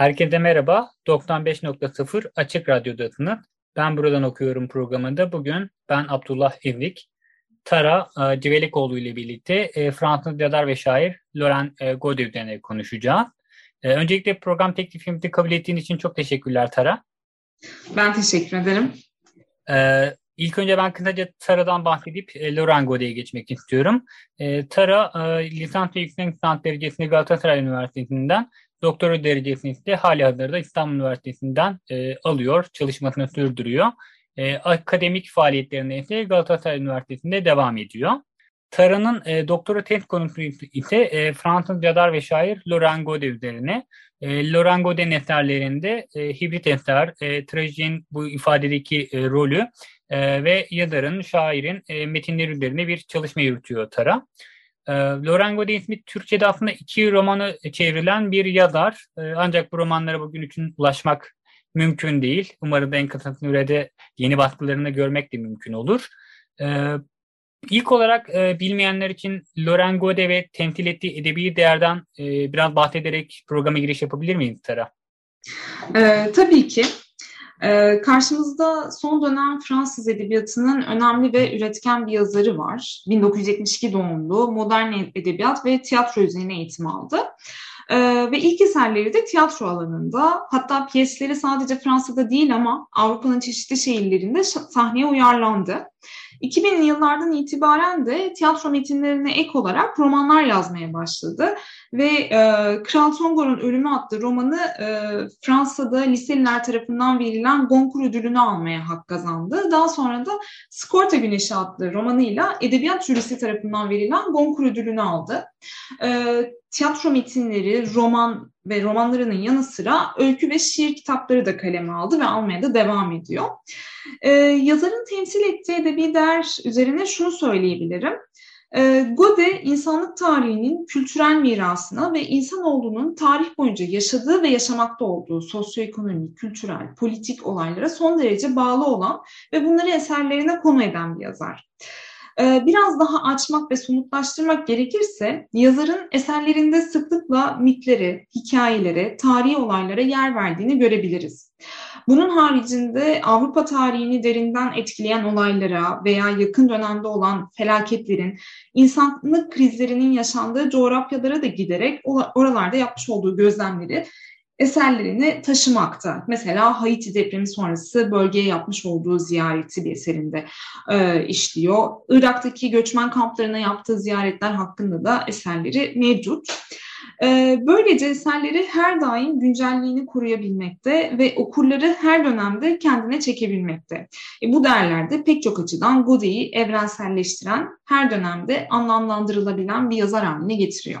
Herkese merhaba. 95.0 Açık Radyo'dasınız. Ben buradan okuyorum programında. Bugün ben Abdullah Evlik, Tara e, Civelikoğlu ile birlikte e, Fransız yazar ve şair Laurent e, Godet üzerine konuşacağız. E, öncelikle program teklifimizi kabul ettiğin için çok teşekkürler Tara. Ben teşekkür ederim. E, ilk önce ben kısaca Tara'dan bahsedip e, Laurent Godet'e geçmek istiyorum. E, Tara e, lisans ve yüksek lisans derecesini Galatasaray Üniversitesi'nden doktora derecesini ise hali hazırda İstanbul Üniversitesi'nden e, alıyor, çalışmasını sürdürüyor. E, akademik faaliyetlerine ise Galatasaray Üniversitesi'nde devam ediyor. Tara'nın e, doktora tez konusu ise e, Fransız yazar ve şair Laurent Godet üzerine. E, Laurent Godet'in eserlerinde e, hibrit eser, e, trajinin bu ifadedeki e, rolü e, ve yazarın, şairin e, metinleri üzerine bir çalışma yürütüyor Tara. E, Laurent Godet ismi Türkçe'de aslında iki romanı çevrilen bir yazar. E, ancak bu romanlara bugün için ulaşmak mümkün değil. Umarım en kısa sürede yeni baskılarını görmek de mümkün olur. E, ilk olarak e, bilmeyenler için Laurent Godet ve temsil ettiği edebi değerden e, biraz bahsederek programa giriş yapabilir miyiz Tara? E, tabii ki. Ee, karşımızda son dönem Fransız edebiyatının önemli ve üretken bir yazarı var. 1972 doğumlu, modern edebiyat ve tiyatro üzerine eğitim aldı. Ee, ve ilk eserleri de tiyatro alanında hatta piyesleri sadece Fransa'da değil ama Avrupa'nın çeşitli şehirlerinde sahneye uyarlandı. 2000'li yıllardan itibaren de tiyatro metinlerine ek olarak romanlar yazmaya başladı. Ve e, Kral Tongor'un Ölümü adlı romanı e, Fransa'da liseliler tarafından verilen Goncourt ödülünü almaya hak kazandı. Daha sonra da Skorta Güneşi adlı romanıyla edebiyat jürisi tarafından verilen Goncourt ödülünü aldı. E, tiyatro metinleri, roman ve romanlarının yanı sıra öykü ve şiir kitapları da kaleme aldı ve almaya da devam ediyor. Ee, yazarın temsil ettiği edebi değer üzerine şunu söyleyebilirim. Ee, Gode, insanlık tarihinin kültürel mirasına ve insanoğlunun tarih boyunca yaşadığı ve yaşamakta olduğu sosyoekonomik, kültürel, politik olaylara son derece bağlı olan ve bunları eserlerine konu eden bir yazar. Ee, biraz daha açmak ve somutlaştırmak gerekirse yazarın eserlerinde sıklıkla mitlere, hikayelere, tarihi olaylara yer verdiğini görebiliriz. Bunun haricinde Avrupa tarihini derinden etkileyen olaylara veya yakın dönemde olan felaketlerin, insanlık krizlerinin yaşandığı coğrafyalara da giderek oralarda yapmış olduğu gözlemleri eserlerini taşımakta. Mesela Haiti depremi sonrası bölgeye yapmış olduğu ziyareti bir eserinde e, işliyor. Irak'taki göçmen kamplarına yaptığı ziyaretler hakkında da eserleri mevcut. E, böylece eserleri her daim güncelliğini koruyabilmekte ve okurları her dönemde kendine çekebilmekte. E, bu değerlerde pek çok açıdan Godet'i evrenselleştiren, her dönemde anlamlandırılabilen bir yazar haline getiriyor.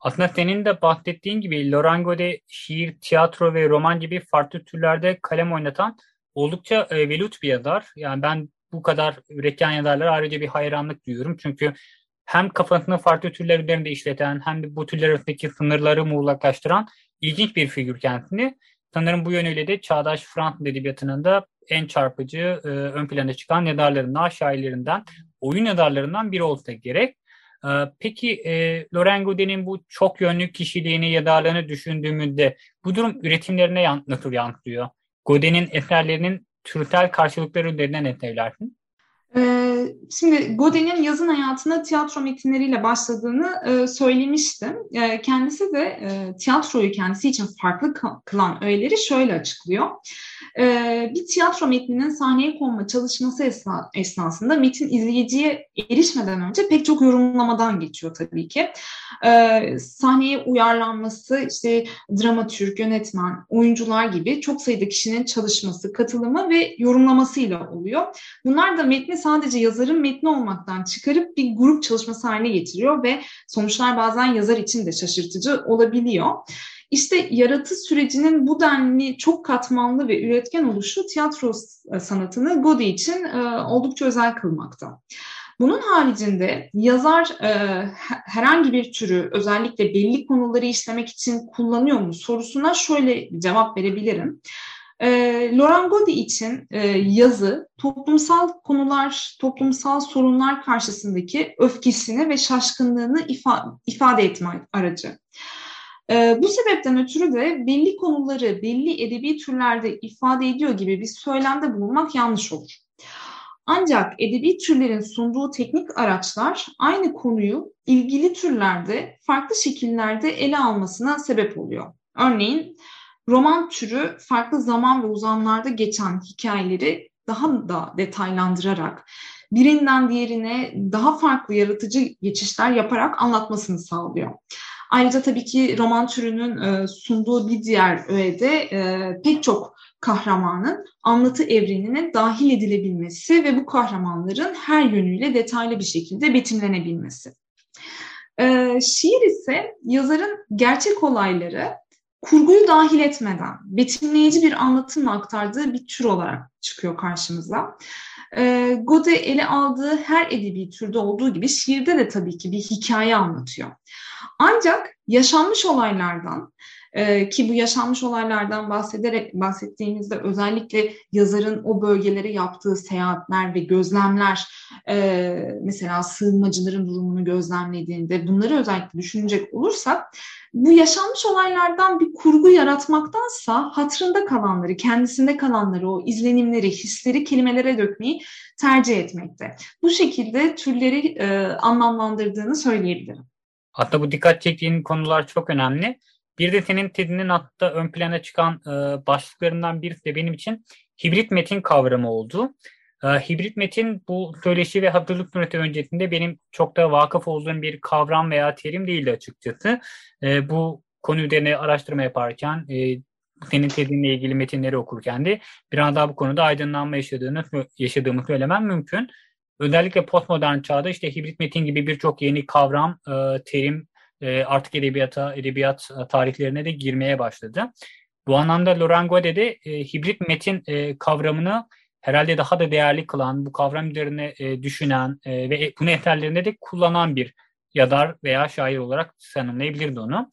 Aslında senin de bahsettiğin gibi Lorango'da şiir, tiyatro ve roman gibi farklı türlerde kalem oynatan oldukça e, velut bir yazar. Yani ben bu kadar üretken yazarlara ayrıca bir hayranlık duyuyorum. Çünkü hem kafasını farklı türler üzerinde işleten hem de bu türler arasındaki sınırları muğlaklaştıran ilginç bir figür kendisini. Sanırım bu yönüyle de çağdaş Fransız edebiyatının da en çarpıcı, e, ön plana çıkan yazarlarından, şairlerinden, oyun yazarlarından biri olsa gerek. Ee, peki e, Loren Godin'in bu çok yönlü kişiliğini ya da bu durum üretimlerine nasıl yansıyor? Godin'in eserlerinin türsel karşılıkları üzerinden ne söylersin? Ee, şimdi Godin'in yazın hayatına tiyatro metinleriyle başladığını e, söylemiştim. E, kendisi de e, tiyatroyu kendisi için farklı kılan öğeleri şöyle açıklıyor. E, bir tiyatro metninin sahneye konma çalışması esna, esnasında metin izleyiciye erişmeden önce pek çok yorumlamadan geçiyor tabii ki. Sahneye uyarlanması, işte dramatürk, yönetmen, oyuncular gibi çok sayıda kişinin çalışması, katılımı ve yorumlamasıyla oluyor. Bunlar da metni sadece yazarın metni olmaktan çıkarıp bir grup çalışması haline getiriyor ve sonuçlar bazen yazar için de şaşırtıcı olabiliyor. İşte yaratı sürecinin bu denli çok katmanlı ve üretken oluşu tiyatro sanatını Godi için e, oldukça özel kılmakta. Bunun haricinde yazar e, herhangi bir türü özellikle belli konuları işlemek için kullanıyor mu sorusuna şöyle cevap verebilirim. E, Laurent Godi için e, yazı toplumsal konular, toplumsal sorunlar karşısındaki öfkesini ve şaşkınlığını ifa, ifade etme aracı. E, bu sebepten ötürü de belli konuları belli edebi türlerde ifade ediyor gibi bir söylemde bulunmak yanlış olur. Ancak edebi türlerin sunduğu teknik araçlar aynı konuyu ilgili türlerde farklı şekillerde ele almasına sebep oluyor. Örneğin roman türü farklı zaman ve uzamlarda geçen hikayeleri daha da detaylandırarak birinden diğerine daha farklı yaratıcı geçişler yaparak anlatmasını sağlıyor. Ayrıca tabii ki roman türünün e, sunduğu bir diğer öğede e, pek çok kahramanın anlatı evrenine dahil edilebilmesi ve bu kahramanların her yönüyle detaylı bir şekilde betimlenebilmesi. Ee, şiir ise yazarın gerçek olayları kurguyu dahil etmeden betimleyici bir anlatımla aktardığı bir tür olarak çıkıyor karşımıza. Ee, Gode ele aldığı her edebi türde olduğu gibi şiirde de tabii ki bir hikaye anlatıyor. Ancak yaşanmış olaylardan e, ki bu yaşanmış olaylardan bahsederek bahsettiğimizde özellikle yazarın o bölgelere yaptığı seyahatler ve gözlemler e, mesela sığınmacıların durumunu gözlemlediğinde bunları özellikle düşünecek olursak bu yaşanmış olaylardan bir kurgu yaratmaktansa hatırında kalanları, kendisinde kalanları, o izlenimleri, hisleri kelimelere dökmeyi tercih etmekte. Bu şekilde türleri e, anlamlandırdığını söyleyebilirim. Hatta bu dikkat çektiğin konular çok önemli. Bir de senin TED'inin hatta ön plana çıkan e, başlıklarından birisi de benim için hibrit metin kavramı oldu. E, hibrit metin bu söyleşi ve hazırlık süreci öncesinde benim çok da vakıf olduğum bir kavram veya terim değildi açıkçası. E, bu konu üzerine araştırma yaparken e, senin TED'inle ilgili metinleri okurken de biraz daha bu konuda aydınlanma yaşadığını yaşadığımı söylemem mümkün. Özellikle postmodern çağda işte hibrit metin gibi birçok yeni kavram, e, terim e, artık edebiyata, edebiyat e, tarihlerine de girmeye başladı. Bu anlamda Laurent Godet de e, hibrit metin e, kavramını herhalde daha da değerli kılan, bu kavram üzerine e, düşünen e, ve bunu eserlerinde de kullanan bir yazar veya şair olarak tanımlayabilirdi onu.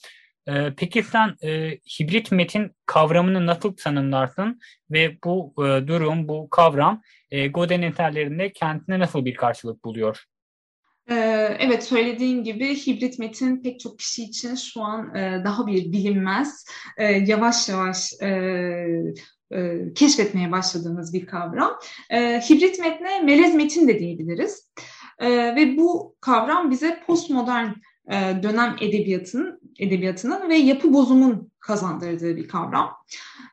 E, peki sen e, hibrit metin kavramını nasıl tanımlarsın ve bu e, durum, bu kavram e, Godin eserlerinde kendine nasıl bir karşılık buluyor? Ee, evet söylediğin gibi hibrit metin pek çok kişi için şu an e, daha bir bilinmez, e, yavaş yavaş e, keşfetmeye başladığımız bir kavram. Hibrit metne melez metin de diyebiliriz. Ve bu kavram bize postmodern dönem edebiyatının edebiyatının ve yapı bozumun kazandırdığı bir kavram.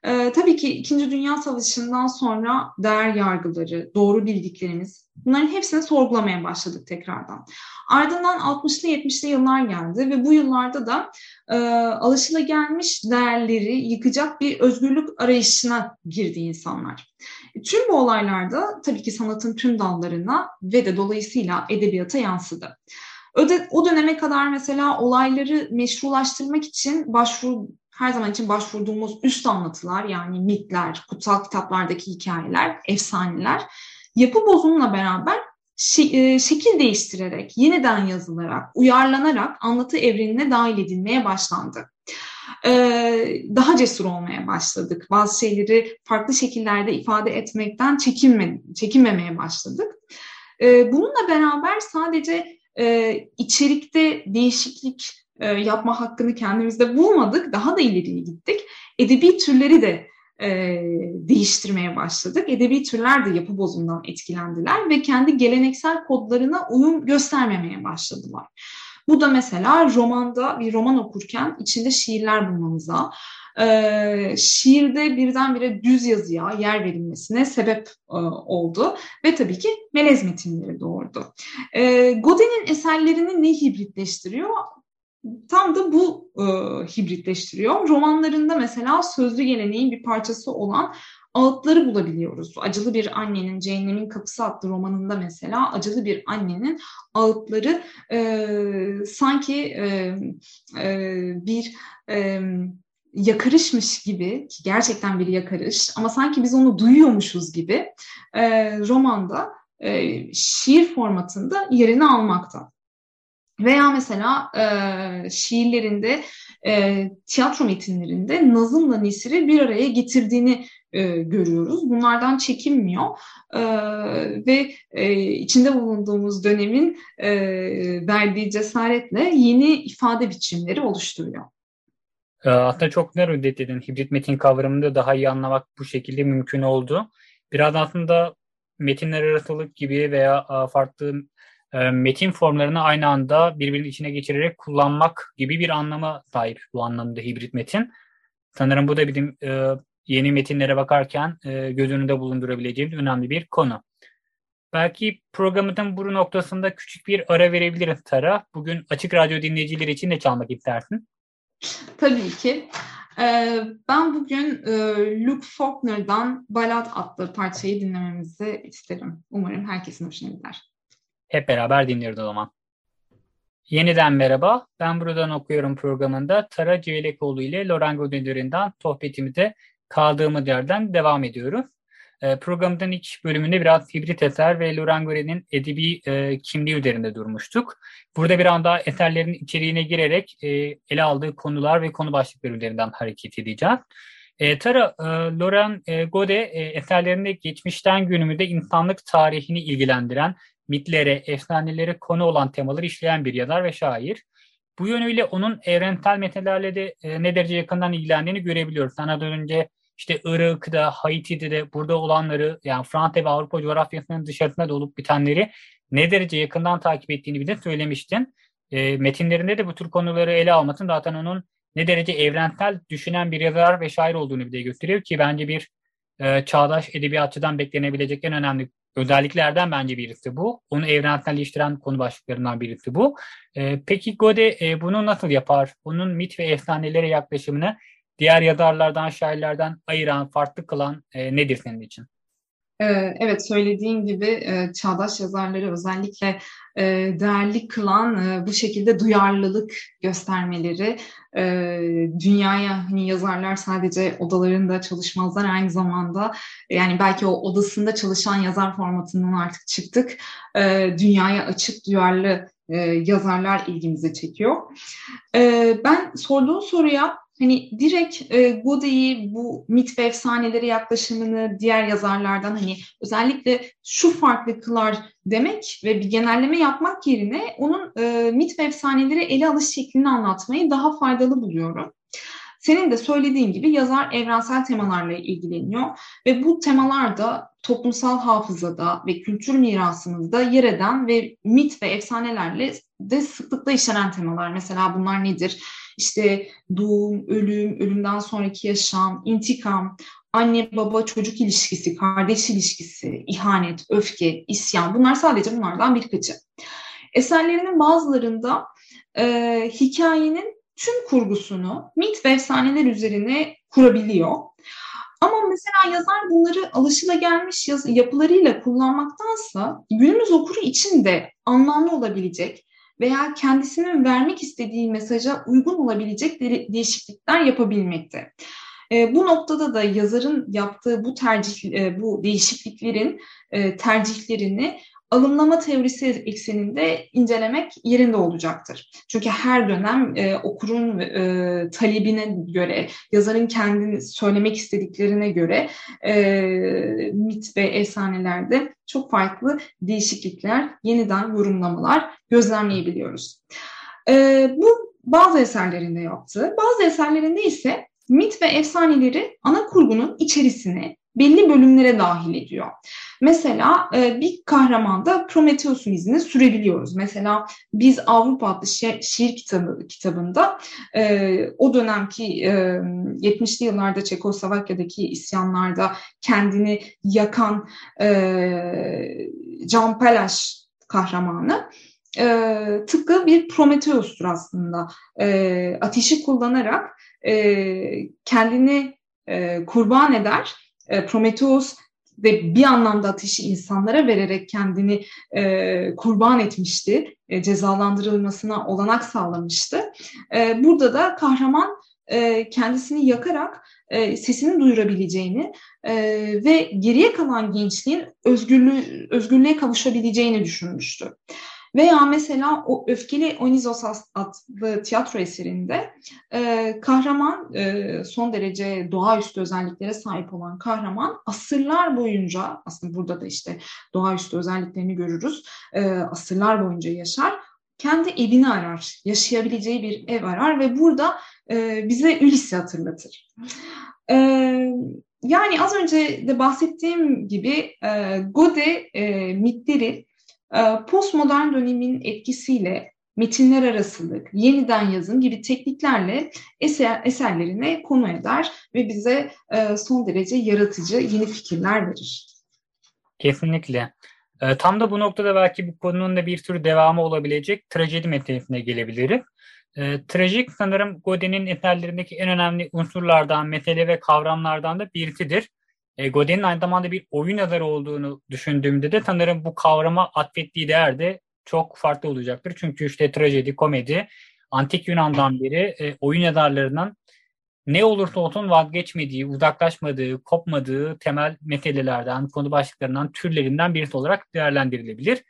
Ee, tabii ki İkinci Dünya Savaşı'ndan sonra değer yargıları, doğru bildiklerimiz bunların hepsini sorgulamaya başladık tekrardan. Ardından 60'lı 70'li yıllar geldi ve bu yıllarda da e, alışılagelmiş değerleri yıkacak bir özgürlük arayışına girdi insanlar. Tüm bu olaylarda tabii ki sanatın tüm dallarına ve de dolayısıyla edebiyata yansıdı. Öde, o döneme kadar mesela olayları meşrulaştırmak için başvuru her zaman için başvurduğumuz üst anlatılar yani mitler, kutsal kitaplardaki hikayeler, efsaneler yapı bozumla beraber e, şekil değiştirerek, yeniden yazılarak, uyarlanarak anlatı evrenine dahil edilmeye başlandı. Ee, daha cesur olmaya başladık. Bazı şeyleri farklı şekillerde ifade etmekten çekinme, çekinmemeye başladık. Ee, bununla beraber sadece e, içerikte değişiklik e, yapma hakkını kendimizde bulmadık. Daha da ileriye gittik. Edebi türleri de e, değiştirmeye başladık. Edebi türler de yapı bozumdan etkilendiler ve kendi geleneksel kodlarına uyum göstermemeye başladılar. Bu da mesela romanda bir roman okurken içinde şiirler bulmamıza, e, şiirde birdenbire düz yazıya yer verilmesine sebep e, oldu ve tabii ki melez metinleri doğurdu. E, Godin'in eserlerini ne hibritleştiriyor? Tam da bu e, hibritleştiriyor. Romanlarında mesela sözlü geleneğin bir parçası olan ağıtları bulabiliyoruz. Acılı bir annenin Cehennemin Kapısı adlı romanında mesela acılı bir annenin ağıtları e, sanki e, e, bir e, yakarışmış gibi ki gerçekten bir yakarış ama sanki biz onu duyuyormuşuz gibi e, romanda e, şiir formatında yerini almakta. Veya mesela e, şiirlerinde, e, tiyatro metinlerinde Nazım'la Nesir'i bir araya getirdiğini e, görüyoruz. Bunlardan çekinmiyor e, ve e, içinde bulunduğumuz dönemin e, verdiği cesaretle yeni ifade biçimleri oluşturuyor. E, aslında çok ne dedin. Hibrit metin kavramını daha iyi anlamak bu şekilde mümkün oldu. Biraz aslında metinler arasılık gibi veya farklı e, metin formlarını aynı anda birbirinin içine geçirerek kullanmak gibi bir anlama sahip bu anlamda hibrit metin. Sanırım bu da bizim yeni metinlere bakarken göz önünde bulundurabileceğimiz önemli bir konu. Belki programın bu noktasında küçük bir ara verebiliriz Tara. Bugün Açık Radyo dinleyicileri için de çalmak istersin. Tabii ki. Ee, ben bugün e, Luke Faulkner'dan Ballad adlı parçayı dinlememizi isterim. Umarım herkesin hoşuna gider. Hep beraber dinliyoruz o zaman. Yeniden merhaba. Ben buradan okuyorum programında Tara Civelekoğlu ile Lorengo Döndürü'nden sohbetimize kaldığımız yerden devam ediyoruz. E, programın ilk bölümünde biraz hibrit eser ve Lorengo'nun edebi e, kimliği üzerinde durmuştuk. Burada bir anda eserlerin içeriğine girerek e, ele aldığı konular ve konu başlıkları üzerinden hareket edeceğiz. E, Tara, e, Loren e, Gode e, eserlerinde geçmişten günümüzde insanlık tarihini ilgilendiren, mitlere, efsanelere konu olan temaları işleyen bir yazar ve şair. Bu yönüyle onun evrensel metinlerle de e, ne derece yakından ilgilendiğini görebiliyoruz. Sana önce işte Irak'da, Haiti'de de burada olanları yani Fransa ve Avrupa coğrafyasının dışarısında da olup bitenleri ne derece yakından takip ettiğini bir de söylemiştin. E, metinlerinde de bu tür konuları ele almasın zaten onun ne derece evrensel düşünen bir yazar ve şair olduğunu bir de gösteriyor ki bence bir e, çağdaş edebiyatçıdan beklenebilecek en önemli özelliklerden bence birisi bu. Onu evrenselleştiren konu başlıklarından birisi bu. E, peki Gode e, bunu nasıl yapar? Onun mit ve efsanelere yaklaşımını diğer yazarlardan, şairlerden ayıran, farklı kılan e, nedir senin için? Ee, evet söylediğin gibi e, çağdaş yazarları özellikle e, değerli kılan bu şekilde duyarlılık göstermeleri dünyaya hani yazarlar sadece odalarında çalışmazlar aynı zamanda yani belki o odasında çalışan yazar formatından artık çıktık dünyaya açık duyarlı yazarlar ilgimizi çekiyor. Ben sorduğun soruya hani direkt e, Godey'i bu mit ve efsaneleri yaklaşımını diğer yazarlardan hani özellikle şu farklı kılar demek ve bir genelleme yapmak yerine onun e, mit ve efsaneleri ele alış şeklini anlatmayı daha faydalı buluyorum. Senin de söylediğin gibi yazar evrensel temalarla ilgileniyor ve bu temalar da toplumsal hafızada ve kültür mirasımızda yer eden ve mit ve efsanelerle de sıklıkla işlenen temalar. Mesela bunlar nedir? İşte doğum, ölüm, ölümden sonraki yaşam, intikam, anne baba çocuk ilişkisi, kardeş ilişkisi, ihanet, öfke, isyan bunlar sadece bunlardan birkaçı. Eserlerinin bazılarında e, hikayenin tüm kurgusunu mit ve efsaneler üzerine kurabiliyor. Ama mesela yazar bunları alışılagelmiş yapılarıyla kullanmaktansa günümüz okuru için de anlamlı olabilecek veya kendisinin vermek istediği mesaja uygun olabilecek değişiklikler yapabilmekte. E, bu noktada da yazarın yaptığı bu tercih, e, bu değişikliklerin e, tercihlerini alımlama teorisi ekseninde incelemek yerinde olacaktır. Çünkü her dönem e, okurun e, talebine göre, yazarın kendini söylemek istediklerine göre e, mit ve efsanelerde çok farklı değişiklikler, yeniden yorumlamalar gözlemleyebiliyoruz. E, bu bazı eserlerinde yaptığı, bazı eserlerinde ise mit ve efsaneleri ana kurgunun içerisine belli bölümlere dahil ediyor. Mesela e, bir kahramanda Prometheus'un izini sürebiliyoruz. Mesela biz Avrupa adlı şi- şiir kitabı kitabında e, o dönemki e, 70'li yıllarda Çekoslovakya'daki isyanlarda kendini yakan e, Can Pelaş kahramanı e, tıpkı bir Prometheus'tur aslında. E, ateşi kullanarak e, kendini e, kurban eder. E, Prometheus ve bir anlamda ateşi insanlara vererek kendini e, kurban etmişti, e, cezalandırılmasına olanak sağlamıştı. E, burada da kahraman e, kendisini yakarak e, sesini duyurabileceğini e, ve geriye kalan gençliğin özgürlüğü, özgürlüğe kavuşabileceğini düşünmüştü. Veya mesela o Öfkeli Onizos adlı tiyatro eserinde e, kahraman e, son derece doğaüstü özelliklere sahip olan kahraman asırlar boyunca aslında burada da işte doğaüstü özelliklerini görürüz. E, asırlar boyunca yaşar. Kendi evini arar, yaşayabileceği bir ev arar ve burada e, bize Ulysses'i hatırlatır. E, yani az önce de bahsettiğim gibi e, Gode e, mitleri postmodern dönemin etkisiyle metinler arasılık, yeniden yazım gibi tekniklerle eser, eserlerine konu eder ve bize e, son derece yaratıcı yeni fikirler verir. Kesinlikle. E, tam da bu noktada belki bu konunun da bir tür devamı olabilecek trajedi metinine gelebiliriz. E, trajik sanırım Godin'in eserlerindeki en önemli unsurlardan, mesele ve kavramlardan da birisidir. E, Godin'in aynı zamanda bir oyun yazarı olduğunu düşündüğümde de sanırım bu kavrama atfettiği değer de çok farklı olacaktır. Çünkü işte trajedi, komedi, antik Yunan'dan beri e, oyun yazarlarının ne olursa olsun vazgeçmediği, uzaklaşmadığı, kopmadığı temel meselelerden, konu başlıklarından, türlerinden birisi olarak değerlendirilebilir.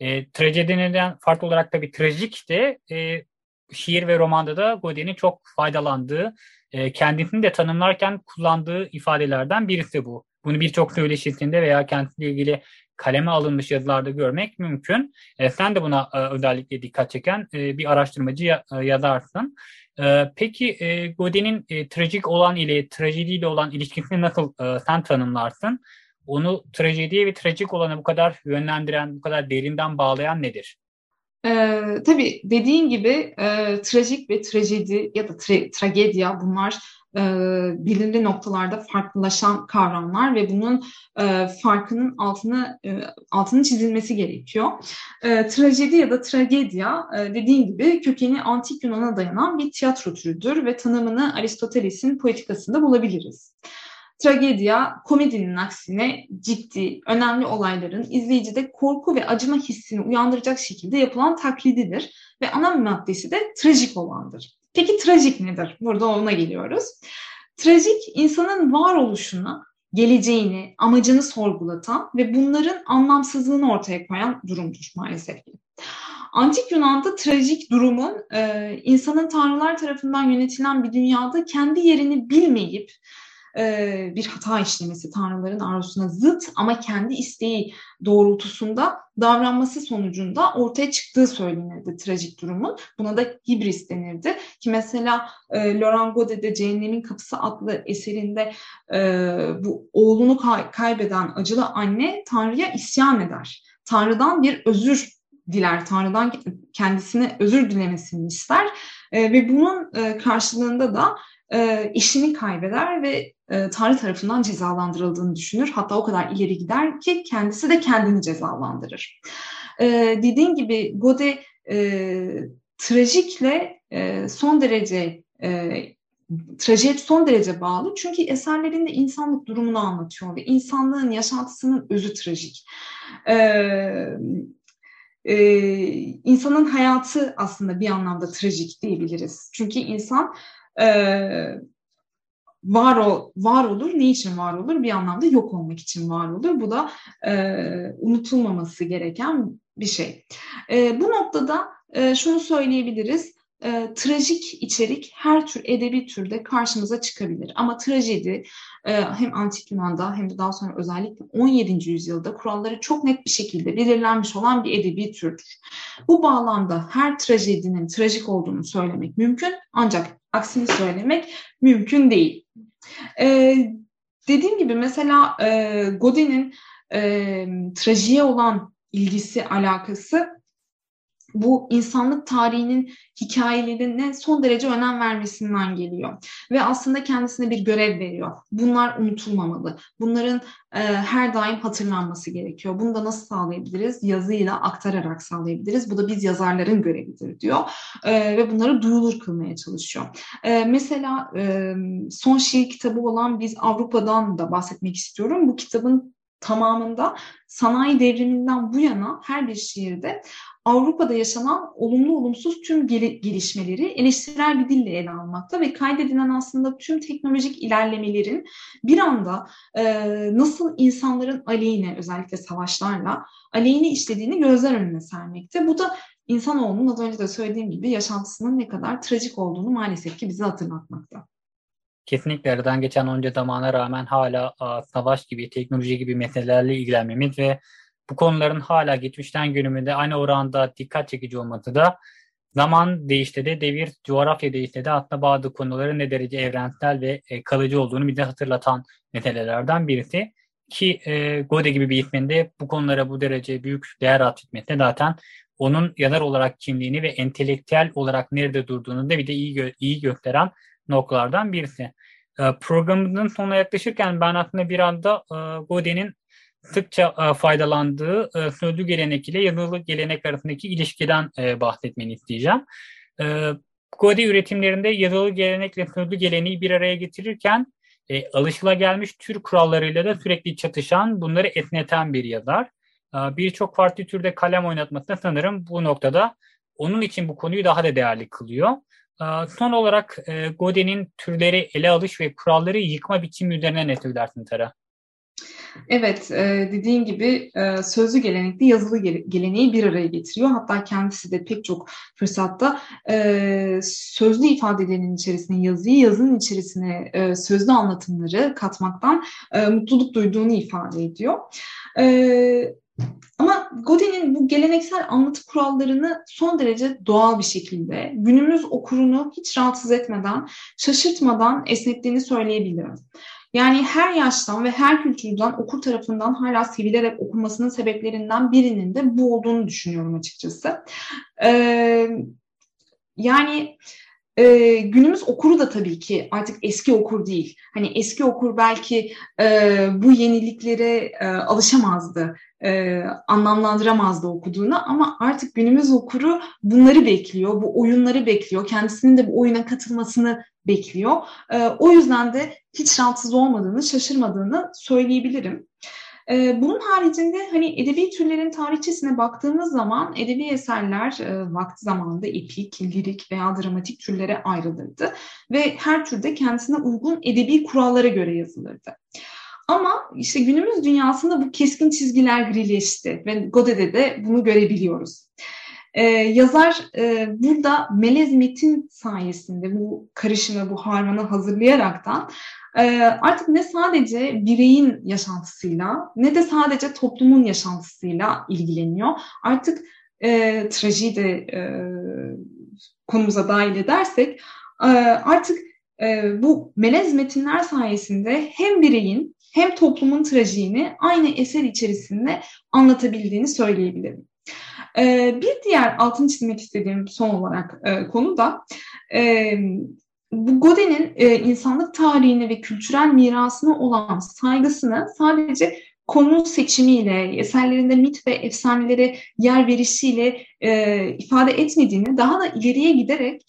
E, trajediden farklı olarak tabii trajik de e, şiir ve romanda da Godin'in çok faydalandığı e, kendisini de tanımlarken kullandığı ifadelerden birisi bu. Bunu birçok söyleşisinde veya kendisiyle ilgili kaleme alınmış yazılarda görmek mümkün. E, sen de buna e, özellikle dikkat çeken e, bir araştırmacı ya, e, yazarsın. E, peki e, Godin'in e, trajik olan ile trajediyle olan ilişkisini nasıl e, sen tanımlarsın? Onu trajediye ve trajik olana bu kadar yönlendiren, bu kadar derinden bağlayan nedir? Ee, tabii dediğin gibi e, trajik ve trajedi ya da tra- tragedya bunlar e, belirli noktalarda farklılaşan kavramlar ve bunun e, farkının altını e, altının çizilmesi gerekiyor. E, trajedi ya da tragedya e, dediğin gibi kökeni antik Yunan'a dayanan bir tiyatro türüdür ve tanımını Aristoteles'in poetikasında bulabiliriz. Tragedya, komedinin aksine ciddi, önemli olayların izleyicide korku ve acıma hissini uyandıracak şekilde yapılan taklididir ve ana maddesi de trajik olandır. Peki trajik nedir? Burada ona geliyoruz. Trajik, insanın varoluşuna, geleceğini, amacını sorgulatan ve bunların anlamsızlığını ortaya koyan durumdur maalesef ki. Antik Yunan'da trajik durumun e, insanın tanrılar tarafından yönetilen bir dünyada kendi yerini bilmeyip e, bir hata işlemesi, tanrıların arzusuna zıt ama kendi isteği doğrultusunda davranması sonucunda ortaya çıktığı söylenirdi trajik durumun. Buna da hibris denirdi. Ki mesela e, Laurent Godet'de Cehennemin Kapısı adlı eserinde e, bu oğlunu kay- kaybeden acılı anne Tanrı'ya isyan eder. Tanrı'dan bir özür diler. Tanrı'dan kendisine özür dilemesini ister. E, ve bunun e, karşılığında da e, işini kaybeder ve e, Tanrı tarafından cezalandırıldığını düşünür. Hatta o kadar ileri gider ki kendisi de kendini cezalandırır. E, dediğim gibi Gode e, trajikle e, son derece e, trajediye son derece bağlı. Çünkü eserlerinde insanlık durumunu anlatıyor ve insanlığın yaşantısının özü trajik. Ee, insanın hayatı aslında bir anlamda trajik diyebiliriz. Çünkü insan e, var o var olur. Ne için var olur? Bir anlamda yok olmak için var olur. Bu da e, unutulmaması gereken bir şey. E, bu noktada e, şunu söyleyebiliriz. E, trajik içerik her tür edebi türde karşımıza çıkabilir. Ama trajedi e, hem antik Yunan'da hem de daha sonra özellikle 17. yüzyılda kuralları çok net bir şekilde belirlenmiş olan bir edebi türdür. Bu bağlamda her trajedinin trajik olduğunu söylemek mümkün ancak aksini söylemek mümkün değil. E, dediğim gibi mesela e, Godin'in e, trajiye olan ilgisi, alakası bu insanlık tarihinin hikayelerine son derece önem vermesinden geliyor. Ve aslında kendisine bir görev veriyor. Bunlar unutulmamalı. Bunların e, her daim hatırlanması gerekiyor. Bunu da nasıl sağlayabiliriz? Yazıyla aktararak sağlayabiliriz. Bu da biz yazarların görevidir diyor. E, ve bunları duyulur kılmaya çalışıyor. E, mesela e, son şiir kitabı olan Biz Avrupa'dan da bahsetmek istiyorum. Bu kitabın tamamında sanayi devriminden bu yana her bir şiirde Avrupa'da yaşanan olumlu olumsuz tüm gelişmeleri eleştirel bir dille ele almakta ve kaydedilen aslında tüm teknolojik ilerlemelerin bir anda e, nasıl insanların aleyhine özellikle savaşlarla aleyhine işlediğini gözler önüne sermekte. Bu da insanoğlunun az önce de söylediğim gibi yaşantısının ne kadar trajik olduğunu maalesef ki bize hatırlatmakta kesinlikle aradan geçen onca zamana rağmen hala a, savaş gibi, teknoloji gibi meselelerle ilgilenmemiz ve bu konuların hala geçmişten günümüzde aynı oranda dikkat çekici olması da zaman değişti de devir, coğrafya değişti de aslında bazı konuların ne derece evrensel ve e, kalıcı olduğunu bize hatırlatan meselelerden birisi. Ki e, Gode gibi bir isminde bu konulara bu derece büyük değer atfetmesi zaten onun yazar olarak kimliğini ve entelektüel olarak nerede durduğunu da bir de iyi, gö- iyi gösteren noktalardan birisi. E, programımızın sonuna yaklaşırken ben aslında bir anda e, Godin'in sıkça e, faydalandığı e, sözlü gelenek ile yazılı gelenek arasındaki ilişkiden bahsetmeni isteyeceğim. Godi üretimlerinde yazılı gelenekle sözlü geleneği bir araya getirirken e, alışılagelmiş tür kurallarıyla da sürekli çatışan, bunları esneten bir yazar. E, Birçok farklı türde kalem oynatması sanırım bu noktada onun için bu konuyu daha da değerli kılıyor. E, son olarak e, Godin'in türleri ele alış ve kuralları yıkma biçimi üzerine ne söylersin Tara? Evet, e, dediğin gibi e, sözlü gelenekli yazılı geleneği bir araya getiriyor. Hatta kendisi de pek çok fırsatta sözlü ifadelerin içerisine yazıyı, yazının içerisine sözlü anlatımları katmaktan mutluluk duyduğunu ifade ediyor. Ama Godin'in bu geleneksel anlatı kurallarını son derece doğal bir şekilde günümüz okurunu hiç rahatsız etmeden, şaşırtmadan esnettiğini söyleyebilirim. Yani her yaştan ve her kültürden okur tarafından hala sevilerek okunmasının sebeplerinden birinin de bu olduğunu düşünüyorum açıkçası. Ee, yani e, günümüz okuru da tabii ki artık eski okur değil. Hani eski okur belki e, bu yeniliklere e, alışamazdı, e, anlamlandıramazdı okuduğunu ama artık günümüz okuru bunları bekliyor, bu oyunları bekliyor, kendisinin de bu oyuna katılmasını bekliyor. E, o yüzden de hiç rahatsız olmadığını, şaşırmadığını söyleyebilirim. Ee, bunun haricinde hani edebi türlerin tarihçesine baktığımız zaman edebi eserler e, vakti zamanında epik, lirik veya dramatik türlere ayrılırdı ve her türde kendisine uygun edebi kurallara göre yazılırdı. Ama işte günümüz dünyasında bu keskin çizgiler grileşti ve Godet'de de bunu görebiliyoruz. Ee, yazar e, burada melez metin sayesinde bu karışımı, bu harmanı hazırlayaraktan artık ne sadece bireyin yaşantısıyla ne de sadece toplumun yaşantısıyla ilgileniyor. Artık e, trajiyi de e, konumuza dahil edersek e, artık e, bu melez metinler sayesinde hem bireyin hem toplumun trajiğini aynı eser içerisinde anlatabildiğini söyleyebilirim. E, bir diğer altını çizmek istediğim son olarak e, konu da e, bu Godin'in e, insanlık tarihine ve kültürel mirasına olan saygısını sadece konu seçimiyle, eserlerinde mit ve efsanelere yer verişiyle e, ifade etmediğini, daha da ileriye giderek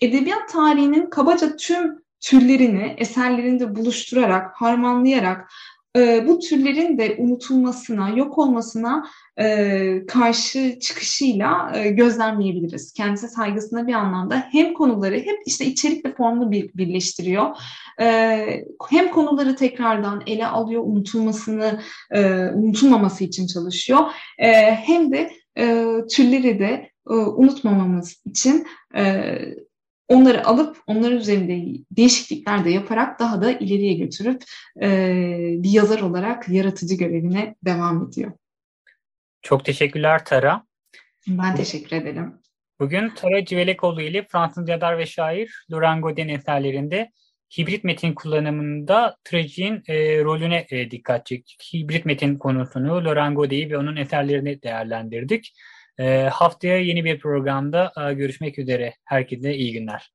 edebiyat tarihinin kabaca tüm türlerini eserlerinde buluşturarak, harmanlayarak e, bu türlerin de unutulmasına, yok olmasına e, karşı çıkışıyla e, gözlemleyebiliriz. Kendisi saygısına bir anlamda hem konuları hem işte içerik ve formunu bir, birleştiriyor. E, hem konuları tekrardan ele alıyor, unutulmasını, e, unutulmaması için çalışıyor. E, hem de e, türleri de e, unutmamamız için e, onları alıp onların üzerinde değişiklikler de yaparak daha da ileriye götürüp e, bir yazar olarak yaratıcı görevine devam ediyor. Çok teşekkürler Tara. Ben teşekkür ederim. Bugün Tara Civelekoğlu ile Fransız yazar ve şair Laurent Godin eserlerinde hibrit metin kullanımında trajiğin e, rolüne e, dikkat çektik. Hibrit metin konusunu Laurent Godin'i ve onun eserlerini değerlendirdik. E, haftaya yeni bir programda e, görüşmek üzere. Herkese iyi günler.